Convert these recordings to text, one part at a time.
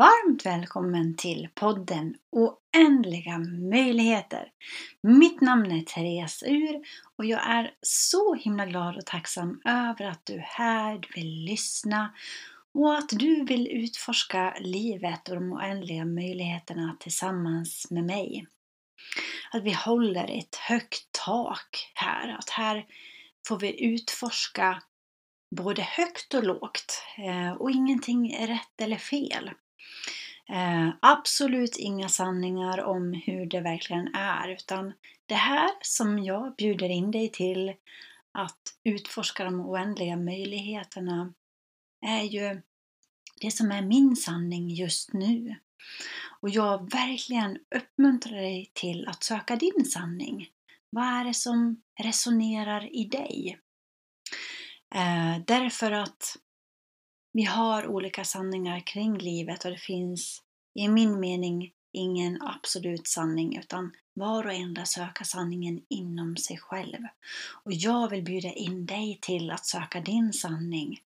varmt välkommen till podden Oändliga möjligheter. Mitt namn är Therese Ur och jag är så himla glad och tacksam över att du är här, du vill lyssna och att du vill utforska livet och de oändliga möjligheterna tillsammans med mig. Att vi håller ett högt tak här, att här får vi utforska både högt och lågt eh, och ingenting är rätt eller fel. Eh, absolut inga sanningar om hur det verkligen är utan det här som jag bjuder in dig till att utforska de oändliga möjligheterna är ju det som är min sanning just nu. Och jag verkligen uppmuntrar dig till att söka din sanning. Vad är det som resonerar i dig? Eh, därför att vi har olika sanningar kring livet och det finns i min mening ingen absolut sanning utan var och en söka sanningen inom sig själv. Och jag vill bjuda in dig till att söka din sanning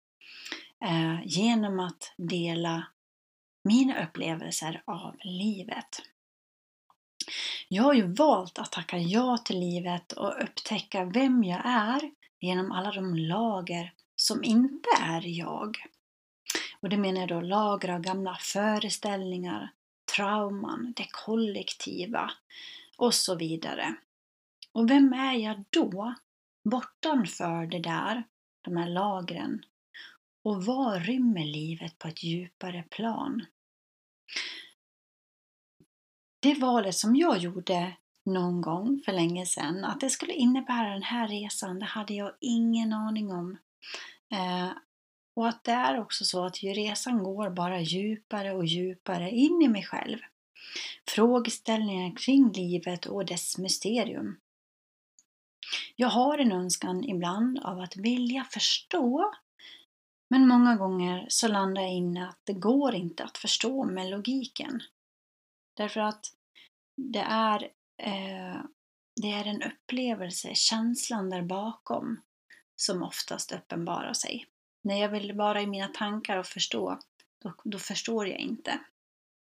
eh, genom att dela mina upplevelser av livet. Jag har ju valt att tacka ja till livet och upptäcka vem jag är genom alla de lager som inte är jag. Och det menar jag då lager av gamla föreställningar, trauman, det kollektiva och så vidare. Och vem är jag då? Bortanför det där, de här lagren. Och vad rymmer livet på ett djupare plan? Det valet som jag gjorde någon gång för länge sedan, att det skulle innebära den här resan, det hade jag ingen aning om. Eh, och att det är också så att ju resan går bara djupare och djupare in i mig själv. Frågeställningar kring livet och dess mysterium. Jag har en önskan ibland av att vilja förstå men många gånger så landar jag in att det går inte att förstå med logiken. Därför att det är, eh, det är en upplevelse, känslan där bakom, som oftast uppenbarar sig. När jag vill vara i mina tankar och förstå, då, då förstår jag inte.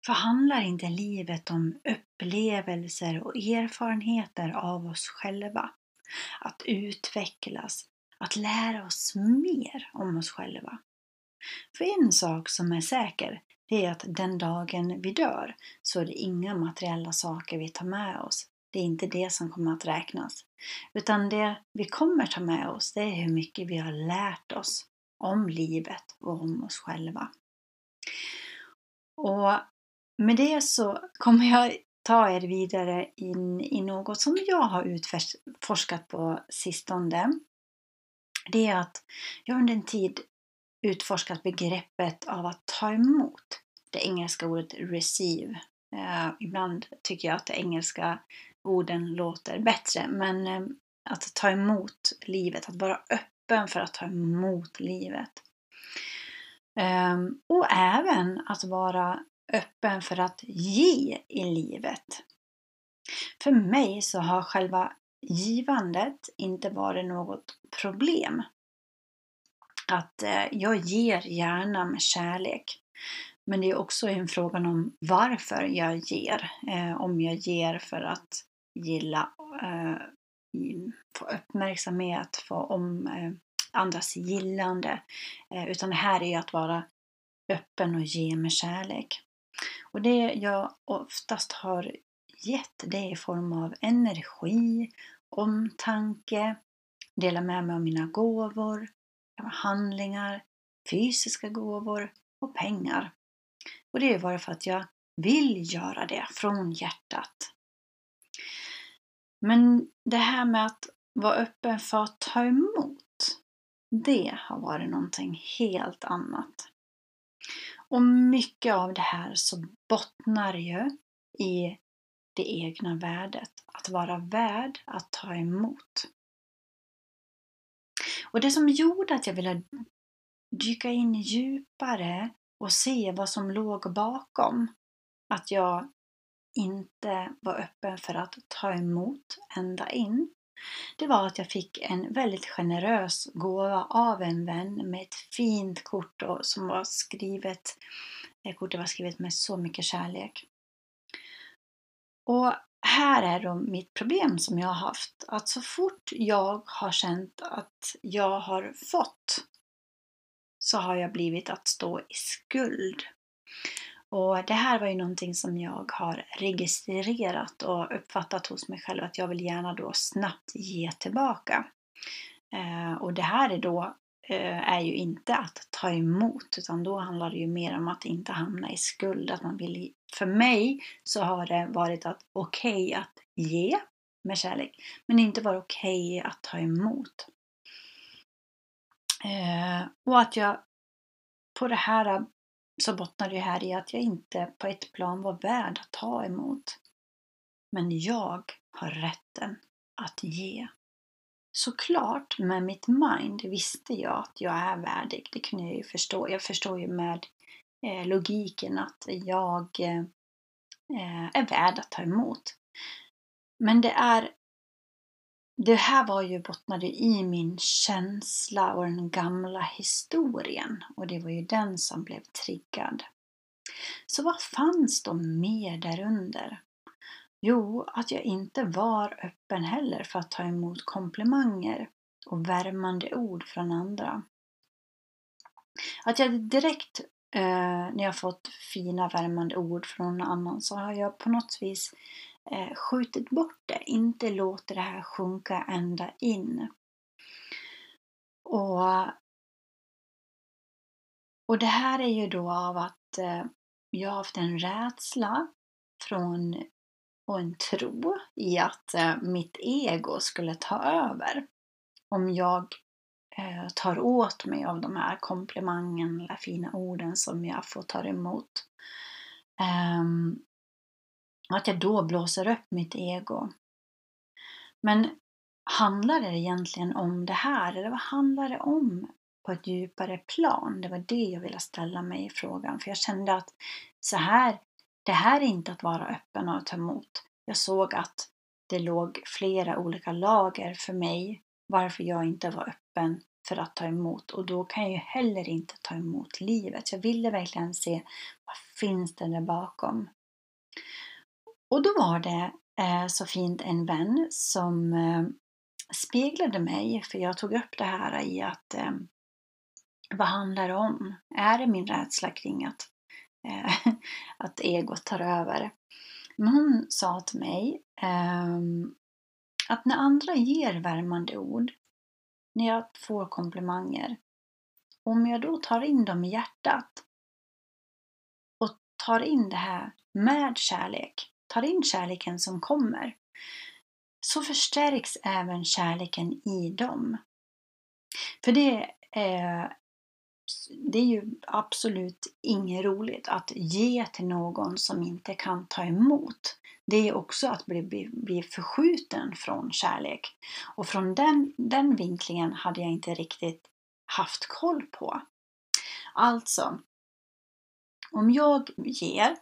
För handlar inte livet om upplevelser och erfarenheter av oss själva? Att utvecklas, att lära oss mer om oss själva. För en sak som är säker, det är att den dagen vi dör så är det inga materiella saker vi tar med oss. Det är inte det som kommer att räknas. Utan det vi kommer ta med oss, det är hur mycket vi har lärt oss om livet och om oss själva. Och med det så kommer jag ta er vidare in i något som jag har utforskat på sistone. Det är att jag under en tid utforskat begreppet av att ta emot. Det engelska ordet receive. Eh, ibland tycker jag att de engelska orden låter bättre, men eh, att ta emot livet, att vara öppen för att ta emot livet. Ehm, och även att vara öppen för att ge i livet. För mig så har själva givandet inte varit något problem. Att eh, jag ger gärna med kärlek. Men det är också en fråga om varför jag ger. Eh, om jag ger för att gilla, eh, få uppmärksamhet, få om eh, andras gillande. Eh, utan det här är att vara öppen och ge med kärlek. Och det jag oftast har gett det är i form av energi, omtanke, dela med mig av mina gåvor, handlingar, fysiska gåvor och pengar. Och det är bara för att jag vill göra det från hjärtat. Men det här med att vara öppen för att ta emot, det har varit någonting helt annat. Och mycket av det här så bottnar ju i det egna värdet. Att vara värd att ta emot. Och det som gjorde att jag ville dyka in djupare och se vad som låg bakom att jag inte var öppen för att ta emot ända in. Det var att jag fick en väldigt generös gåva av en vän med ett fint kort som var skrivet kortet var skrivet med så mycket kärlek. Och här är då mitt problem som jag har haft. Att så fort jag har känt att jag har fått så har jag blivit att stå i skuld. Och det här var ju någonting som jag har registrerat och uppfattat hos mig själv att jag vill gärna då snabbt ge tillbaka. Eh, och det här är då eh, är ju inte att ta emot utan då handlar det ju mer om att inte hamna i skuld. Att man vill, för mig så har det varit att okej okay att ge med kärlek men inte vara okej okay att ta emot. Eh, och att jag på det här så bottnar det här i att jag inte på ett plan var värd att ta emot. Men jag har rätten att ge. Såklart, med mitt mind visste jag att jag är värdig. Det kunde jag ju förstå. Jag förstår ju med eh, logiken att jag eh, eh är värd att ta emot. Men det är det här var ju bottnade i min känsla och den gamla historien och det var ju den som blev triggad. Så vad fanns då mer därunder? Jo, att jag inte var öppen heller för att ta emot komplimanger och värmande ord från andra. Att jag direkt eh, när jag fått fina värmande ord från någon annan så har jag på något vis eh, skjutit bort det, inte låter det här sjunka ända in. Och, och det här är ju då av att eh, jag har haft en rädsla från och en tro i att eh, mitt ego skulle ta över om jag eh, tar åt mig av de här komplimangen eller fina orden som jag får ta emot. Um, att jag då blåser upp mitt ego. Men handlar det egentligen om det här? Eller vad handlar det om på ett djupare plan? Det var det jag ville ställa mig i frågan. För jag kände att så här, det här är inte att vara öppen och ta emot. Jag såg att det låg flera olika lager för mig varför jag inte var öppen för att ta emot och då kan jag ju heller inte ta emot livet. Jag ville verkligen se vad finns det där bakom. Och då var det eh, så fint en vän som eh, speglade mig, för jag tog upp det här i att eh, vad handlar det om? Är det min rädsla kring att, eh, att egot tar över? Men hon sa till mig ehm, att när andra ger värmande ord, när jag får komplimanger, om jag då tar in dem i hjärtat och tar in det här med kärlek, tar in kärleken som kommer, så förstärks även kärleken i dem. För det är, det är ju absolut inget roligt att ge till någon som inte kan ta emot. Det är också att bli, bli, bli förskjuten från kärlek. Och från den, den vinklingen hade jag inte riktigt haft koll på. Alltså, om jag ger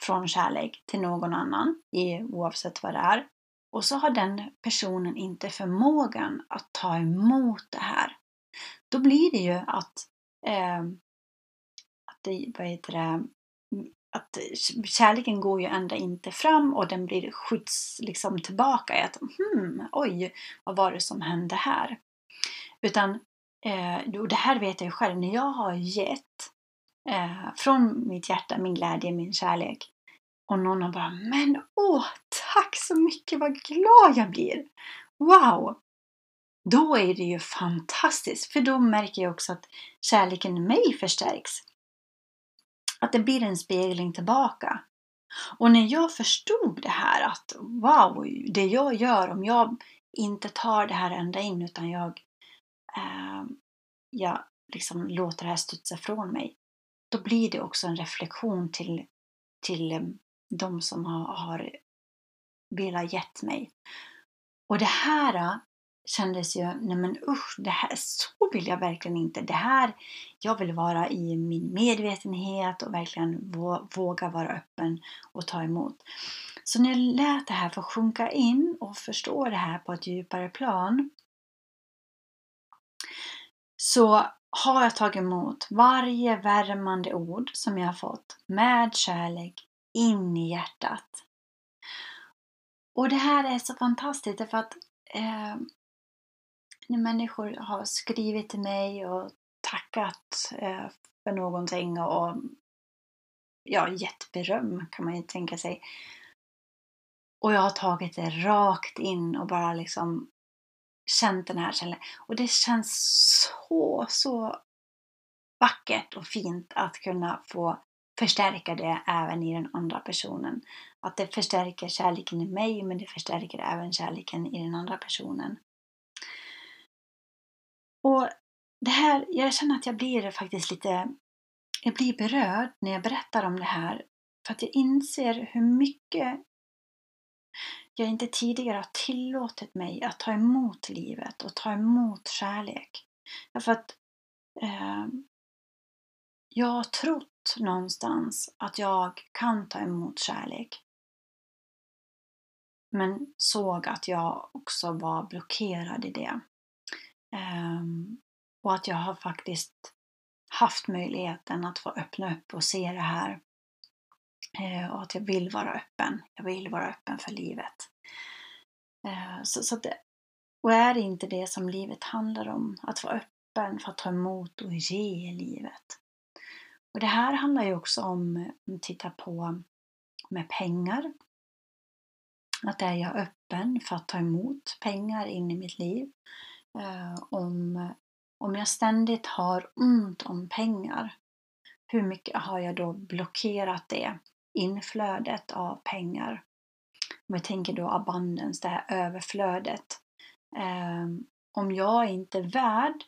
från kärlek till någon annan, oavsett vad det är. Och så har den personen inte förmågan att ta emot det här. Då blir det ju att, eh, att det, vad heter det, att kärleken går ju ända inte fram och den blir skjuts liksom tillbaka i att hmm, oj, vad var det som hände här? Utan, eh, och det här vet jag ju själv, när jag har gett eh, från mitt hjärta, min glädje, min kärlek. Och någon har bara, men åh, tack så mycket, vad glad jag blir! Wow! Då är det ju fantastiskt, för då märker jag också att kärleken i mig förstärks. Att det blir en spegling tillbaka. Och när jag förstod det här att wow, det jag gör om jag inte tar det här ända in utan jag, eh, jag liksom låter det här studsa från mig då blir det också en reflektion till, till eh, de som har, har velat gett mig. Och det här eh, kändes ju, nej men usch, det här, så vill jag verkligen inte. Det här, jag vill vara i min medvetenhet och verkligen våga vara öppen och ta emot. Så när jag lät det här få sjunka in och förstå det här på ett djupare plan så har jag tagit emot varje värmande ord som jag har fått med kärlek in i hjärtat. Och det här är så fantastiskt därför att eh, när människor har skrivit till mig och tackat eh, för någonting och ja, gett beröm kan man ju tänka sig. Och jag har tagit det rakt in och bara liksom känt den här kärleken. Och det känns så, så vackert och fint att kunna få förstärka det även i den andra personen. Att det förstärker kärleken i mig men det förstärker även kärleken i den andra personen. Och det här, jag känner att jag blir faktiskt lite jag blir berörd när jag berättar om det här för att jag inser hur mycket jag inte tidigare har tillåtit mig att ta emot livet och ta emot kärlek. Därför att eh, jag har trott någonstans att jag kan ta emot kärlek. Men såg att jag också var blockerad i det. Eh, och att jag har faktiskt haft möjligheten att få öppna upp och se det här. Eh, och att jag vill vara öppen. Jag vill vara öppen för livet. Eh, så, så det, och är det inte det som livet handlar om? Att vara öppen för att ta emot och ge livet. Och det här handlar ju också om, om att titta på med pengar. Att är jag öppen för att ta emot pengar in i mitt liv? Eh, om om jag ständigt har ont om pengar, hur mycket har jag då blockerat det inflödet av pengar? Om vi tänker då abundance, det här överflödet. Ehm, om jag inte är värd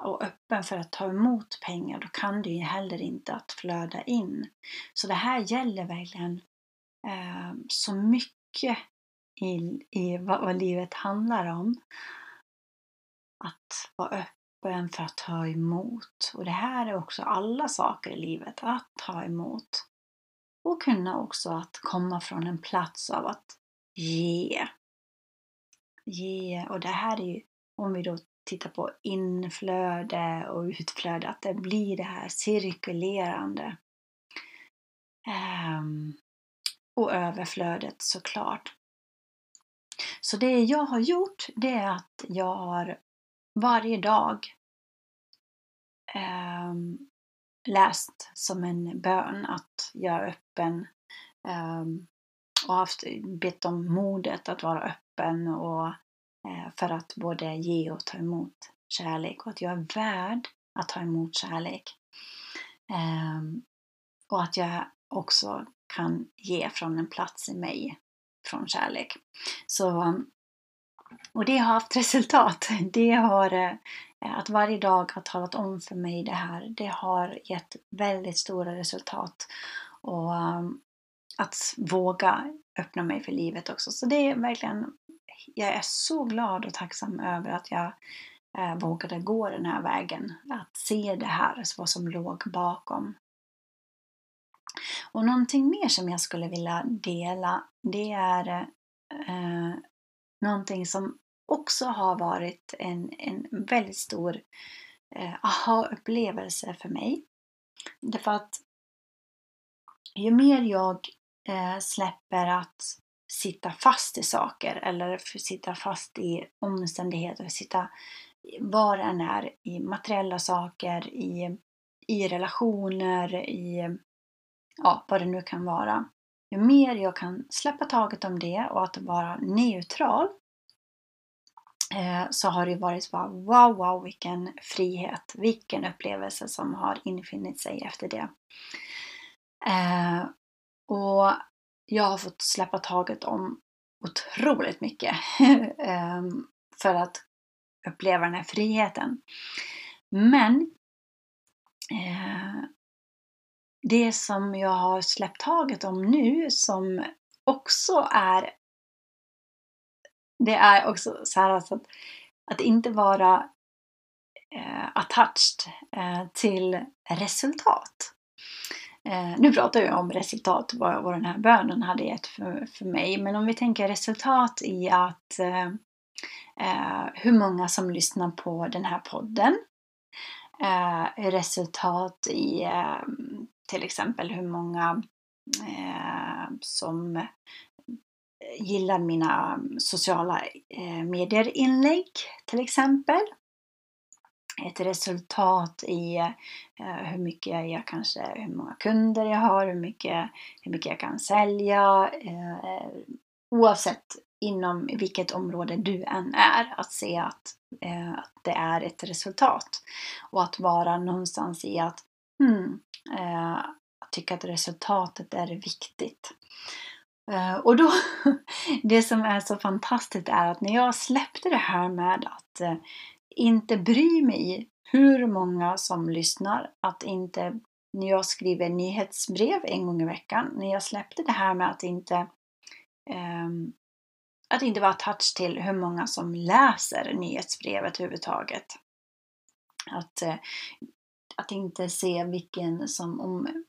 och öppen för att ta emot pengar, då kan det ju heller inte att flöda in. Så det här gäller verkligen ehm, så mycket i, i vad, vad livet handlar om. Att vara öppen öppen för att ta emot. Och det här är också alla saker i livet, att ta emot. Och kunna också att komma från en plats av att ge. Ge, och det här är ju, om vi då tittar på inflöde och utflöde, att det blir det här cirkulerande. Um, och överflödet såklart. Så det jag har gjort, det är att jag har varje dag eh, läst som en bön att jag är öppen eh, och haft, bett om modet att vara öppen och eh, för att både ge och ta emot kärlek och att jag är värd att ta emot kärlek. Ehm, och att jag också kan ge från en plats i mig från kärlek. Så, och det har haft resultat. Det har eh, att varje dag har talat om för mig det här, det har gett väldigt stora resultat. Och ehm, att våga öppna mig för livet också. Så det är verkligen, jag är så glad och tacksam över att jag eh, vågade gå den här vägen. Att se det här, vad som låg bakom. Och någonting mer som jag skulle vilja dela, det är eh, någonting som också har varit en, en väldigt stor eh, aha-upplevelse för mig. Därför att ju mer jag eh, släpper att sitta fast i saker eller sitta fast i omständigheter, sitta var än är i materiella saker, i, i relationer, i ja, vad det nu kan vara. Ju mer jag kan släppa taget om det och att vara neutral eh, så har det varit bara wow, wow, vilken frihet, vilken upplevelse som har infunnit sig efter det. Eh, och jag har fått släppa taget om otroligt mycket eh, för att uppleva den här friheten. Men det som jag har släppt taget om nu som också är det är också så här alltså att, att inte vara eh, attached eh, till resultat. Eh, nu pratar jag om resultat, vad, vad den här bönen hade gett för, för mig. Men om vi tänker resultat i att eh, eh, hur många som lyssnar på den här podden. eh, resultat i eh, till exempel hur många eh, som eh, gillar mina sociala eh, medier-inlägg till exempel. Ett resultat i eh, hur mycket jag kanske, hur många kunder jag har, hur mycket, hur mycket jag kan sälja. Eh, oavsett inom vilket område du än är, att se att, eh, att det är ett resultat. Och att vara någonstans i att hmm, eh, tycka att resultatet är viktigt. Eh, och då, det som är så fantastiskt är att när jag släppte det här med att eh, inte bry mig hur många som lyssnar, att inte när jag skriver nyhetsbrev en gång i veckan, när jag släppte det här med att inte ehm, att inte vara touch till hur många som läser nyhetsbrevet överhuvudtaget. Att, eh, att inte se vilken som, om,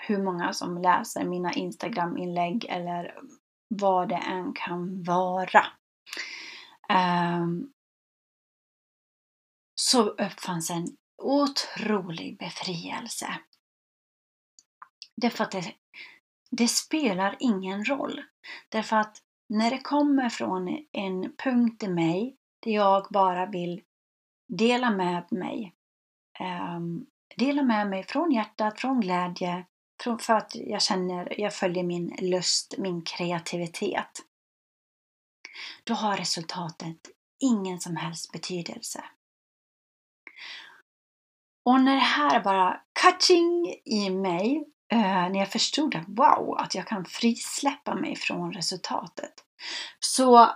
hur många som läser mina Instagram-inlägg eller vad det än kan vara. Um, så uppfanns en otrolig befrielse. Därför att det, det spelar ingen roll. Därför att när det kommer från en punkt i mig där jag bara vill dela med mig. Um, dela med mig från hjärtat, från glädje, för att jag känner, jag följer min lust, min kreativitet. Då har resultatet ingen som helst betydelse. Och när det här bara catching i mig, eh, när jag förstod att wow, att jag kan frisläppa mig från resultatet. Så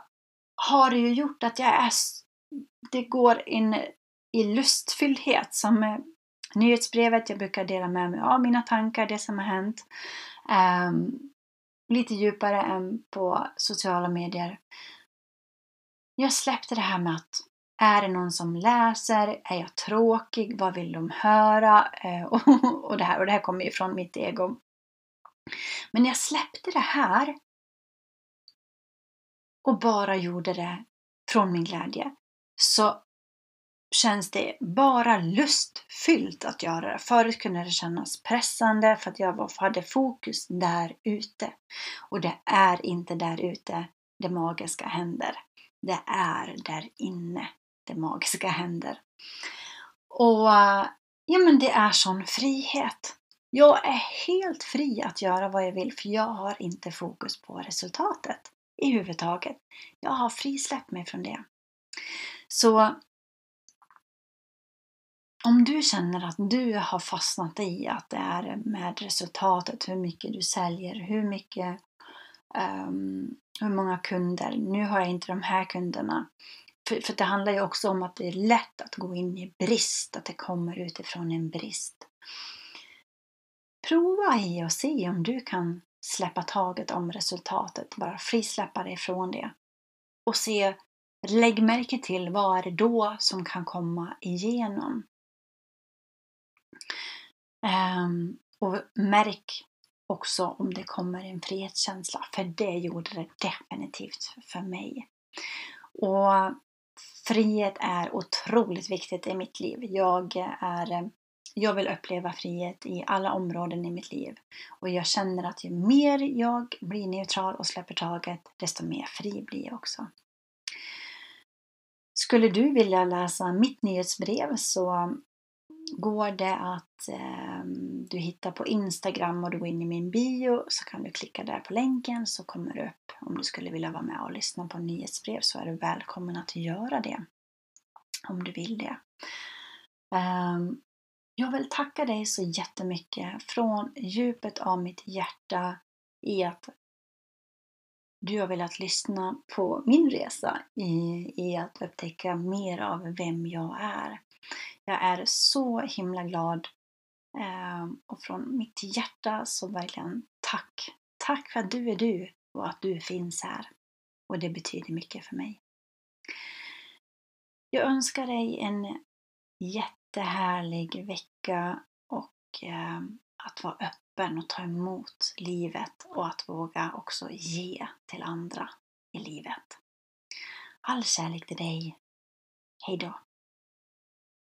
har det ju gjort att jag är, det går in i lustfylldhet som nyhetsbrevet. Jag brukar dela med mig av mina tankar, det som har hänt. Um, lite djupare än på sociala medier. Jag släppte det här med att är det någon som läser? Är jag tråkig? Vad vill de höra? Uh, eh, och, och, det här, och det här kommer ju från mitt ego. Men när jag släppte det här och bara gjorde det från min glädje så känns det bara lustfyllt att göra det. Förut kunde det kännas pressande för att jag hade fokus där ute. Och det är inte där ute det magiska händer. Det är där inne det magiska händer. Och ja, men det är sån frihet. Jag är helt fri att göra vad jag vill för jag har inte fokus på resultatet i huvudtaget. Jag har frisläppt mig från det. Så om du känner att du har fastnat i att det är med resultatet, hur mycket du säljer, hur mycket, um, hur många kunder. Nu har jag inte de här kunderna. För, för det handlar ju också om att det är lätt att gå in i brist, att det kommer utifrån en brist. Prova i och se om du kan släppa taget om resultatet, bara frisläppa dig från det. Och se, lägg märke till vad är det då som kan komma igenom. Um, och märk också om det kommer en frihetskänsla, för det gjorde det definitivt för mig. Och frihet är otroligt viktigt i mitt liv. Jag, är, jag vill uppleva frihet i alla områden i mitt liv. Och jag känner att ju mer jag blir neutral och släpper taget, desto mer fri blir jag också. Skulle du vilja läsa mitt nyhetsbrev så går det att eh, du hittar på Instagram och du går in i min bio så kan du klicka där på länken så kommer det upp. Om du skulle vilja vara med och lyssna på nyhetsbrev så är du välkommen att göra det. Om du vill det. Eh, jag vill tacka dig så jättemycket från djupet av mitt hjärta i att du har velat lyssna på min resa i, i att upptäcka mer av vem jag är. Jag är så himla glad ehm, och från mitt hjärta så verkligen tack. Tack för att du är du och att du finns här. Och det betyder mycket för mig. Jag önskar dig en jättehärlig vecka och ehm, att vara öppen och ta emot livet och att våga också ge till andra i livet. All kärlek till dig. Hejdå!